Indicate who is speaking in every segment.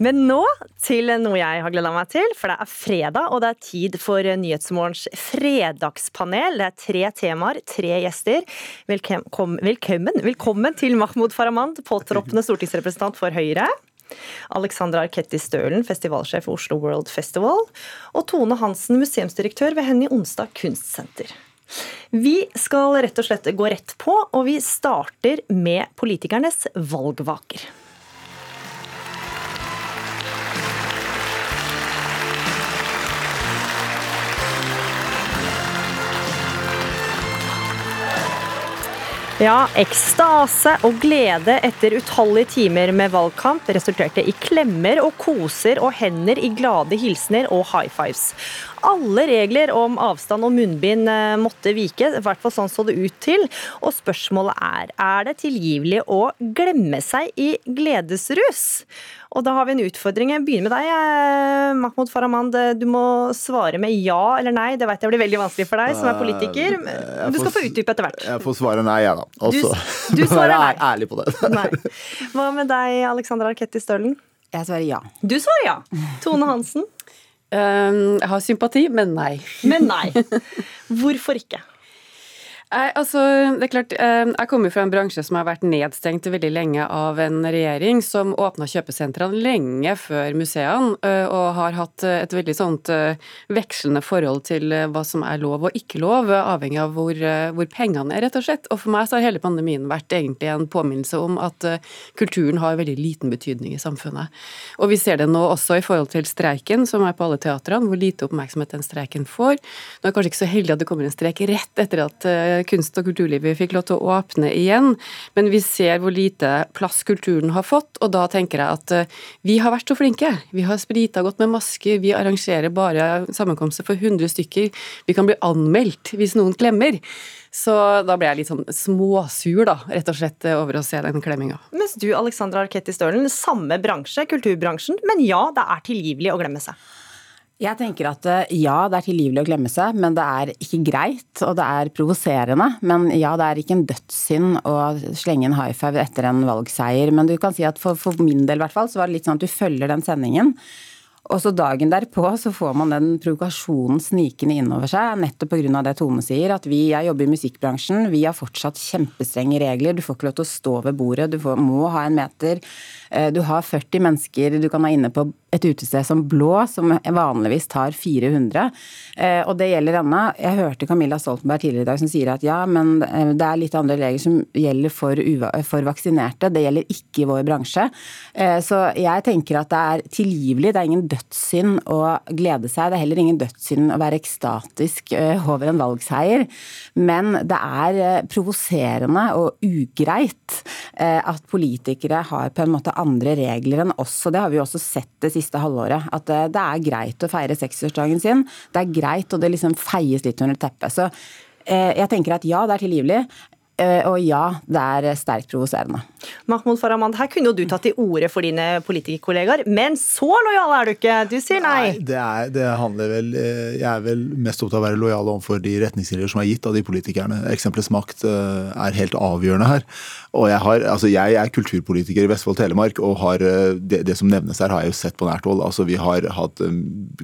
Speaker 1: Men nå til noe jeg har gleda meg til, for det er fredag, og det er tid for Nyhetsmorgens fredagspanel. Det er tre temaer, tre gjester. Velkommen, velkommen, velkommen til Mahmoud Farahmand, påtroppende stortingsrepresentant for Høyre. Alexandra Arketti Stølen, festivalsjef for Oslo World Festival. Og Tone Hansen, museumsdirektør ved Henny Onsdag kunstsenter. Vi skal rett og slett gå rett på, og vi starter med politikernes valgvaker. Ja, ekstase og glede etter utallige timer med valgkamp resulterte i klemmer og koser og hender i glade hilsener og high fives. Alle regler om avstand og munnbind eh, måtte vike, i hvert fall sånn så det ut til. Og spørsmålet er er det tilgivelig å glemme seg i gledesrus? Og da har vi en utfordring. Jeg begynner med deg, eh, Mahmoud Farahmand. Du må svare med ja eller nei. Det vet jeg blir veldig vanskelig for deg som er politiker. Du skal få utdype etter hvert.
Speaker 2: Jeg får svare nei, jeg, da. Også.
Speaker 1: Du, du svarer nei.
Speaker 2: ærlig på det.
Speaker 1: Nei. Hva med deg, Alexandra Arketti Stølen?
Speaker 3: Jeg svarer ja.
Speaker 1: Du svarer ja. Tone Hansen?
Speaker 4: Um, jeg har sympati, men nei.
Speaker 1: Men nei. Hvorfor ikke?
Speaker 4: Jeg, altså, det er klart, eh, jeg kommer fra en bransje som har vært nedstengt veldig lenge av en regjering som åpna kjøpesentrene lenge før museene, eh, og har hatt et veldig sånt eh, vekslende forhold til hva som er lov og ikke lov, avhengig av hvor, hvor pengene er, rett og slett. Og for meg så har hele pandemien vært egentlig en påminnelse om at kulturen har veldig liten betydning i samfunnet. Og vi ser det nå også i forhold til streiken, som er på alle teatrene, hvor lite oppmerksomhet den streiken får. Nå er det kanskje ikke så heldig at det kommer en streik rett etter at kunst- og kulturlivet fikk lov til å åpne igjen, men vi ser hvor lite plass kulturen har fått, og da tenker jeg at eh, vi har vært så flinke. Vi har sprita godt med masker, vi arrangerer bare sammenkomster for 100 stykker. Vi kan bli anmeldt hvis noen klemmer. Så da ble jeg litt sånn småsur, da, rett og slett, over å se den klemminga.
Speaker 1: Mens du, Alexandra Arketti Stølen, samme bransje, kulturbransjen, men ja, det er tilgivelig å glemme seg.
Speaker 3: Jeg tenker at eh, ja, det er tilgivelig å glemme seg, men det er ikke greit, og det er provoserende. Men ja, det er ikke en dødssynd å slenge en high five etter en valgseier. Men du kan si at for, for min del, i hvert fall, så var det litt sånn at du følger den sendingen. Og så dagen derpå så får man den provokasjonen snikende innover seg, nettopp pga. det Tone sier, at vi, jeg jobber i musikkbransjen, vi har fortsatt kjempestrenge regler. Du får ikke lov til å stå ved bordet, du får, må ha en meter. Eh, du har 40 mennesker du kan ha inne på et utested som Blå, som vanligvis tar 400. Eh, og det gjelder ennå. Jeg hørte Camilla Stoltenberg tidligere i dag som sier at ja, men eh, det er litt andre regler som gjelder for, for vaksinerte. Det gjelder ikke i vår bransje. Så jeg tenker at det er tilgivelig. Det er ingen dødssynd å glede seg. Det er heller ingen dødssynd å være ekstatisk over en valgseier. Men det er provoserende og ugreit at politikere har på en måte andre regler enn oss. og Det har vi jo også sett det siste halvåret. At eh, det er greit å feire seksårsdagen sin. Det er greit, og det liksom feies litt under teppet. Så eh, jeg tenker at ja, det er tilgivelig. Eh, og ja, det er sterkt provoserende.
Speaker 1: Mahmoud Farahmand, her kunne jo du tatt til orde for dine politikerkollegaer, men så lojal er du ikke. Du sier nei.
Speaker 2: nei det, er, det, handler vel eh, Jeg er vel mest opptatt av å være lojal overfor de retningslinjer som er gitt av de politikerne. Eksempelets makt eh, er helt avgjørende her. Og jeg, har, altså jeg er kulturpolitiker i Vestfold Telemark, og har, det, det, som nevnes her, har jeg jo sett på nært hold. Altså, vi har hatt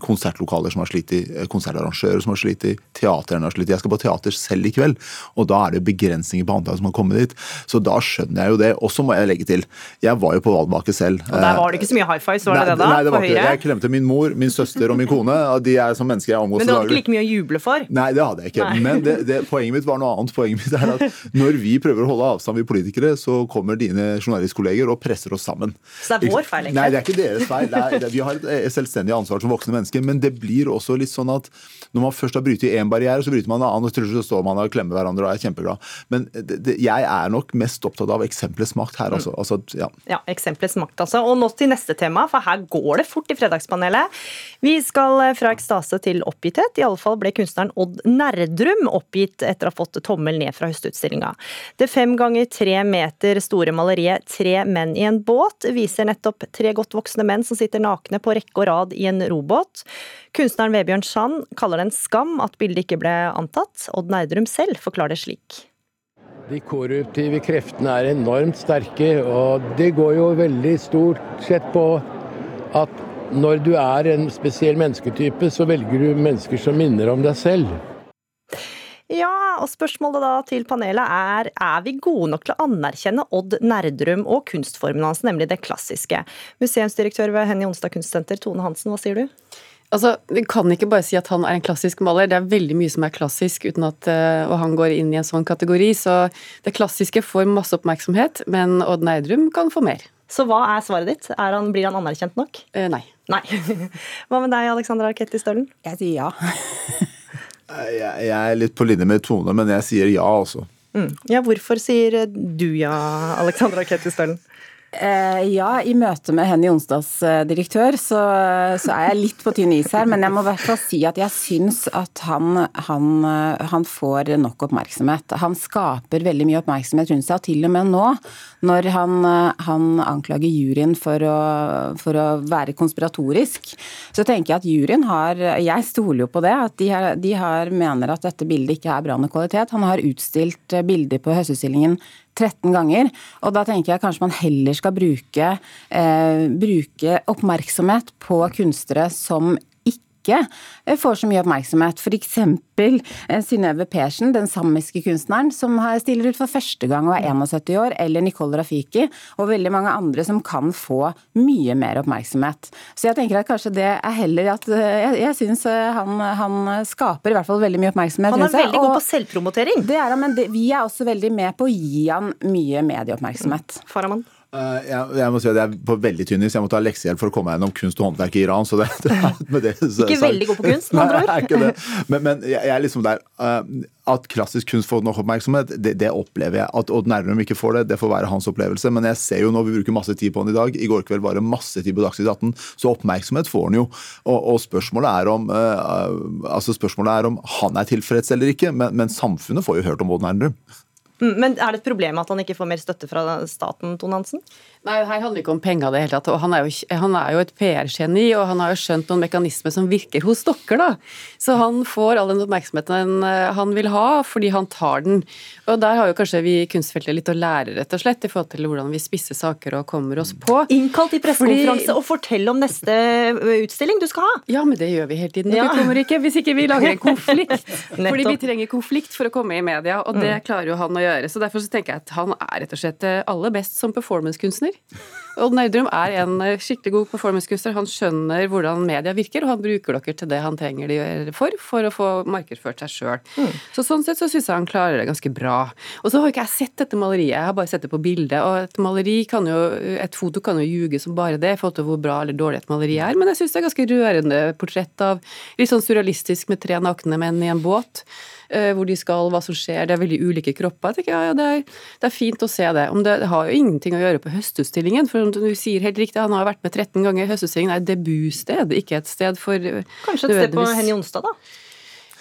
Speaker 2: konsertlokaler som har slitt i, konsertarrangører som har slitt i, teaterne har slitt i. Jeg skal på teater selv i kveld, og da er det begrensninger på antallet som har kommet dit. Så da skjønner jeg jo det. Og så må jeg legge til, jeg var jo på valgvake selv.
Speaker 1: Og der var det ikke så mye high fives, var det det da?
Speaker 2: Nei, det var ikke det. Jeg klemte min mor, min søster og min kone. De er som mennesker jeg omgås
Speaker 1: Men du hadde ikke like mye å juble for?
Speaker 2: Nei, det hadde jeg ikke. Nei. Men det, det, poenget mitt var noe annet. Poenget mitt er at når vi prøver å holde avstand, vi politikere, så kommer dine journalistkolleger og presser oss sammen.
Speaker 1: Så det er vår feil,
Speaker 2: egentlig? Nei, det er ikke deres feil. Er, vi har et selvstendig ansvar som voksne mennesker. Men det blir også litt sånn at når man først har brytt én barriere, så bryter man en annen, og til slutt står man og klemmer hverandre og er kjempeglad. Men det, det, jeg er nok mest opptatt av eksemplets makt her, altså. altså
Speaker 1: ja. ja, eksemplets makt, altså. Og nå til neste tema, for her går det fort i Fredagspanelet. Vi skal eh, fra ekstase til oppgitthet. Iallfall ble kunstneren Odd Nerdrum oppgitt etter å ha fått tommel ned fra høstutstillinga. Det fem ganger tre meter store maleriet 'Tre menn i en båt' viser nettopp tre godt voksne menn som sitter nakne på rekke og rad i en robåt. Kunstneren Vebjørn Sand kaller det en skam at bildet ikke ble antatt. Odd Nerdrum selv forklarer det slik.
Speaker 5: De korruptive kreftene er enormt sterke, og det går jo veldig stort sett på at når du er en spesiell mennesketype, så velger du mennesker som minner om deg selv.
Speaker 1: Ja, og spørsmålet da til panelet er er vi gode nok til å anerkjenne Odd Nerdrum og kunstformen hans, nemlig det klassiske? Museumsdirektør ved Henny Onsdag Kunstsenter, Tone Hansen, hva sier du?
Speaker 4: Altså, Vi kan ikke bare si at han er en klassisk maler. Det er veldig mye som er klassisk, uten at uh, og han går inn i en sånn kategori. Så det klassiske får masse oppmerksomhet, men Odd Nerdrum kan få mer.
Speaker 1: Så hva er svaret ditt? Er han, blir han anerkjent nok?
Speaker 4: Uh, nei.
Speaker 1: Nei. Hva med deg, Alexandra Arketti Stølen?
Speaker 3: Jeg sier ja.
Speaker 2: jeg, jeg er litt på linje med Tone, men jeg sier ja, altså.
Speaker 1: Mm. Ja, hvorfor sier du ja, Alexandra Arketti Stølen?
Speaker 3: Eh, ja, i møte med Henny Onsdags eh, direktør, så, så, er jeg litt på tynn is her. Men jeg må i hvert fall si at jeg syns at han, han, eh, han, får nok oppmerksomhet. Han skaper veldig mye oppmerksomhet rundt seg, og til og med nå, når han, han anklager juryen for å, for å, være konspiratorisk, så tenker jeg at juryen har Jeg stoler jo på det, at de, har, de har, mener at dette bildet ikke er bra nok kvalitet. Han har utstilt bilder på Høstutstillingen 13 ganger. Og da tenker jeg kanskje man heller skal bruke, eh, bruke oppmerksomhet på kunstnere som ikke eh, får så mye oppmerksomhet. F.eks. Eh, Synnøve Persen, den samiske kunstneren, som stiller ut for første gang og er 71 år, eller Nicole Rafiki, og veldig mange andre som kan få mye mer oppmerksomhet. Så jeg tenker at kanskje det er heller at eh, Jeg, jeg syns han, han, skaper i hvert fall veldig mye oppmerksomhet.
Speaker 1: Han er veldig god på selvpromotering.
Speaker 3: Det er han, men det, vi er også veldig med på å gi han mye medieoppmerksomhet.
Speaker 1: Faraman?
Speaker 2: Eh, jeg, jeg, må si at jeg er på veldig tynn is. Jeg må ta leksehjelp for å komme meg gjennom kunst og håndverk i Iran. Det, det,
Speaker 1: det, så, ikke veldig god på kunst, med andre
Speaker 2: ord. Men, men, jeg er liksom der uh, At klassisk kunst får nok oppmerksomhet, det, opplever jeg. At Odd Nerdrum ikke får det, det får være hans opplevelse. Men jeg ser jo nå, vi bruker masse tid på den i dag. I går kveld var det masse tid på Dagsnytt 18, så oppmerksomhet får han jo. Og, og spørsmålet, er om, uh, altså spørsmålet er om han er tilfreds eller ikke, men, men samfunnet får jo hørt om Odd Nerdrum.
Speaker 1: Mm, men er det et problem at han ikke får mer støtte fra staten, Tone Hansen?
Speaker 4: Nei, her handler det ikke om penger det hele tatt. Og han er jo, han er jo et PR-geni, og han har jo skjønt noen mekanismer som virker hos dere, da. Så han får all den oppmerksomheten eh, han vil ha, fordi han tar den. Og der har jo kanskje vi i kunstfeltet litt å lære, rett og slett, i forhold til hvordan vi spisser saker og kommer oss på.
Speaker 1: Innkall til pressekonferanse fordi... og fortell om neste utstilling du skal ha!
Speaker 4: Ja, men det gjør vi hele tiden. Ja. Kommer ikke hvis ikke vi lager en konflikt. fordi vi trenger konflikt for å komme i media, og det mm. klarer jo han å gjøre. Så derfor så tenker jeg at han er rett og slett aller best som performancekunstner. Odd Nerdrum er en eh, skikkelig god performancekunstner. Han skjønner hvordan media virker, og han bruker dere til det han trenger de for, for å få markedsført seg sjøl. Mm. Så sånn sett så syns jeg han klarer det ganske bra. Og så har ikke jeg sett dette maleriet, jeg har bare sett det på bildet. Og et maleri kan jo, et foto kan jo ljuge som bare det, i forhold til hvor bra eller dårlig et maleri er. Men jeg syns det er ganske rørende portrett av litt sånn surrealistisk med tre nakne menn i en båt. Eh, hvor de skal, hva som skjer. Det er veldig ulike kropper. Jeg tenker, ja, ja, det, er, det, er, fint å se det. Om det, det, har jo ingenting å gjøre på Høstutstillingen. For du sier helt riktig, han har vært med 13 ganger. Høstutstillingen er et debutsted, ikke et sted for
Speaker 1: Kanskje et sted på Henny Onsdag, da?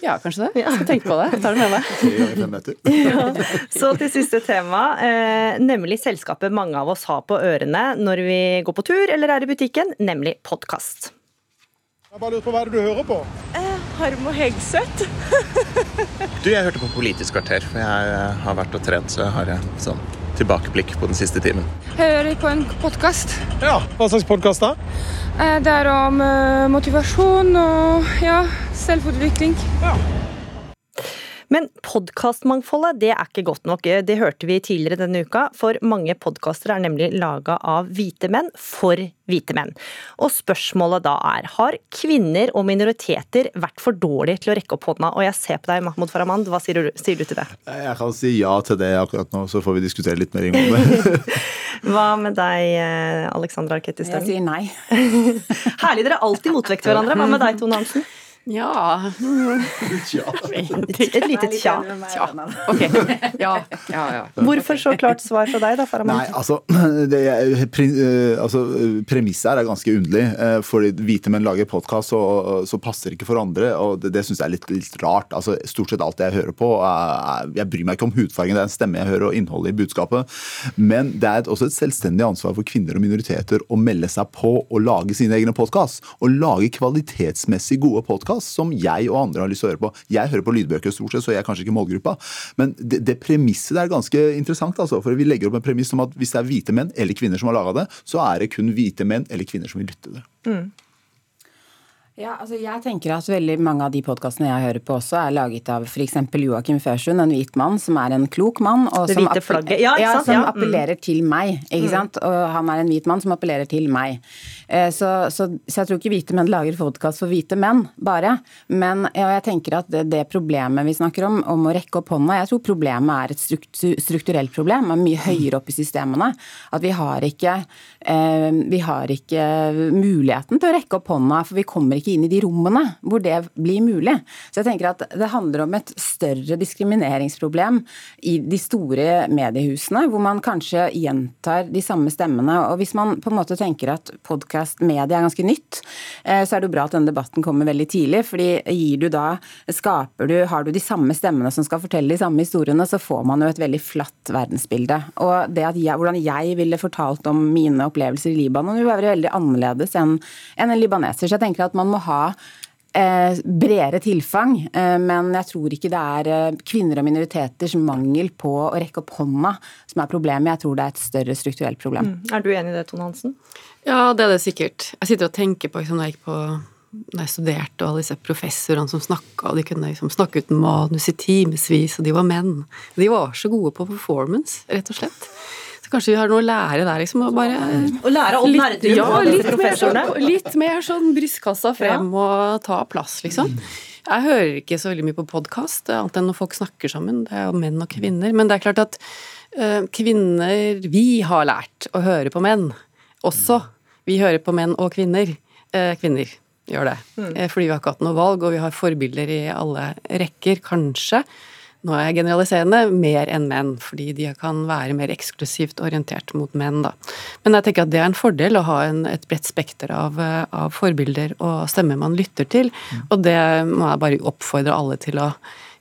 Speaker 4: Ja, kanskje det. Jeg skal tenke på det. Jeg tar det med meg.
Speaker 1: ja. Så til siste tema, eh, nemlig selskapet mange av oss har på ørene når vi går på tur eller er i butikken, nemlig podkast.
Speaker 6: Jeg bare lurer på Hva er det du hører på?
Speaker 7: Eh, Harmo Hegseth.
Speaker 8: du, Jeg hørte på Politisk kvarter, for jeg eh, har vært og trent, så jeg har eh, sånn tilbakeblikk på den siste timen.
Speaker 7: Hører på en podkast.
Speaker 6: Ja, Hva slags podkast da?
Speaker 7: Eh, det er om motivasjon og ja, selvutvikling. Ja.
Speaker 1: Men podkastmangfoldet det er ikke godt nok. Det hørte vi tidligere denne uka. For mange podkaster er nemlig laga av hvite menn for hvite menn. Og spørsmålet da er har kvinner og minoriteter vært for dårlige til å rekke opp hånda? Og jeg ser på deg, Mahmoud Farahmand, hva sier du, sier du til det?
Speaker 2: Jeg kan si ja til det akkurat nå, så får vi diskutere litt mer om det.
Speaker 1: hva med deg, Alexandra Arketti
Speaker 3: Jeg sier nei.
Speaker 1: Herlig, dere er alltid motvekt hverandre. Hva med deg, Tone Hansen?
Speaker 4: Ja
Speaker 1: Et lite tja.
Speaker 4: tja. Ok. Ja, ja, ja.
Speaker 1: Hvorfor så klart svar fra deg, da, Farahman?
Speaker 2: Nei, altså, det, pre, eh, altså Premisset her er ganske underlig. For fordi hvite menn lager podkast, så, så passer det ikke for andre. Og det, det syns jeg er litt, litt, rart. Altså, stort sett alt jeg hører på, er, jeg bryr meg ikke om hudfargen, det er en stemme jeg hører, og innholdet i budskapet. Men det er også et selvstendig ansvar for kvinner og minoriteter å melde seg på og lage sine egne podkast. Og lage kvalitetsmessig gode podkast podkast som jeg og andre har lyst til å høre på. Jeg hører på lydbøker stort sett, så jeg er kanskje ikke målgruppa. Men det, det premisset er ganske interessant, altså. For vi legger opp en premiss om at hvis det er hvite menn eller kvinner som har laga det, så er det kun hvite menn eller kvinner som vil lytte til det. Mm.
Speaker 3: Ja, altså jeg tenker at veldig mange av de podkastene jeg hører på også, er laget av f.eks. Joakim Førsund, en hvit mann som er en klok mann. Og
Speaker 1: det
Speaker 3: som,
Speaker 1: hvite flagget. Ja,
Speaker 3: ja, som
Speaker 1: ja.
Speaker 3: appellerer mm. til meg. ikke mm. sant? Og han er en hvit mann som appellerer til meg. Eh, så, så, så jeg tror ikke hvite menn lager podkast for hvite menn, bare. Men ja, jeg tenker at det, det, problemet vi snakker om, om å rekke opp hånda, jeg tror problemet er et struktur, strukturelt problem, er mye høyere opp i systemene. At vi har ikke, eh, vi har ikke muligheten til å rekke opp hånda, for vi kommer ikke inn i de rommene hvor det blir mulig. Så jeg tenker at det handler om et større diskrimineringsproblem i de store mediehusene, hvor man kanskje gjentar de samme stemmene. Og hvis man på en måte tenker at podkast-media er ganske nytt, eh, så er det jo bra at denne debatten kommer veldig tidlig. fordi gir du da, skaper du, har du de samme stemmene som skal fortelle de samme historiene, så får man jo et veldig flatt verdensbilde. Og det at jeg, hvordan jeg ville fortalt om mine opplevelser i Libanon, vil være veldig annerledes enn en libaneser. Så jeg tenker at man må ha eh, bredere tilfang. Eh, men jeg tror ikke det er eh, kvinner og minoriteters mangel på å rekke opp hånda som er problemet. Jeg tror det er et større strukturelt problem.
Speaker 1: Mm. Er du enig i det, Tone Hansen?
Speaker 4: Ja, det er det sikkert. Jeg sitter og tenker på liksom, da jeg gikk på da jeg studerte, og alle disse professorene som snakka, og de kunne liksom snakke uten manus i timevis, og de var menn. De var så gode på performance, rett og slett. Kanskje vi har noe å lære der, liksom. Og bare
Speaker 1: Å lære om nerder
Speaker 4: ja, litt, mer sånn, litt mer sånn brystkassa frem ja. og ta plass, liksom. Jeg hører ikke så veldig mye på podkast, annet enn når folk snakker sammen. Det er jo menn og kvinner. Men det er klart at uh, kvinner Vi har lært å høre på menn også. Vi hører på menn og kvinner. Uh, kvinner gjør det. Mm. Eh, fordi vi har ikke hatt noe valg, og vi har forbilder i alle rekker, kanskje nå er jeg generaliserende, mer enn menn, fordi de kan være mer eksklusivt orientert mot menn, da. Men jeg tenker at det er en fordel å ha en, et bredt spekter av, av, forbilder og stemmer man lytter til, mm. og det må jeg bare oppfordre alle til å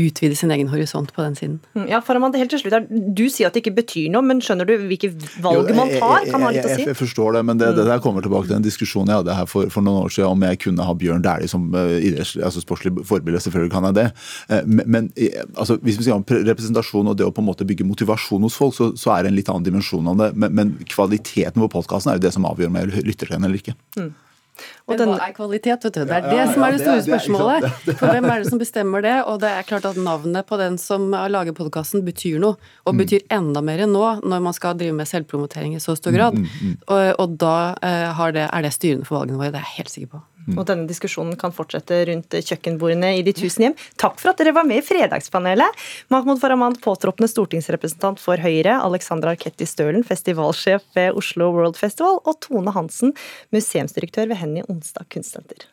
Speaker 4: utvide sin egen horisont på den siden.
Speaker 1: Mm, ja, Faraman, helt til slutt Du sier at det ikke betyr noe, men skjønner du hvilke valg man tar? kan ha litt å si?
Speaker 2: Jeg, forstår det, men det, det, der kommer tilbake til en diskusjon jeg hadde her for, for noen år siden om jeg kunne ha Bjørn Dæhlie som uh, altså sportslig forbilde. Selvfølgelig kan jeg det. Uh, men, men altså, hvis vi sier om representasjon og det å på en måte bygge motivasjon hos folk, så, så er det en litt annen dimensjon av det. Men, men kvaliteten på podkasten er jo det som avgjør om jeg lytter til den eller ikke. Mm.
Speaker 4: Og Men hva er kvalitet, vet du? Det er det som er det store spørsmålet. For hvem er det som bestemmer det? Og det er klart at navnet på den som lager podkasten, betyr noe. Og mm. betyr enda mer enn nå, når man skal drive med selvpromotering i så stor grad. Mm, mm, og, og da uh, det, er det styrende for valgene våre, det er jeg helt sikker på.
Speaker 1: Mm. Og denne diskusjonen kan fortsette rundt kjøkkenbordene i de tusen hjem. Takk for at dere var med i Fredagspanelet. Mahmoud Farahmand, påtroppende stortingsrepresentant for Høyre, Alexandra Arketti Stølen, festivalsjef ved Oslo World Festival, og Tone Hansen, museumsdirektør ved Henny Onsdag Kunstsenter.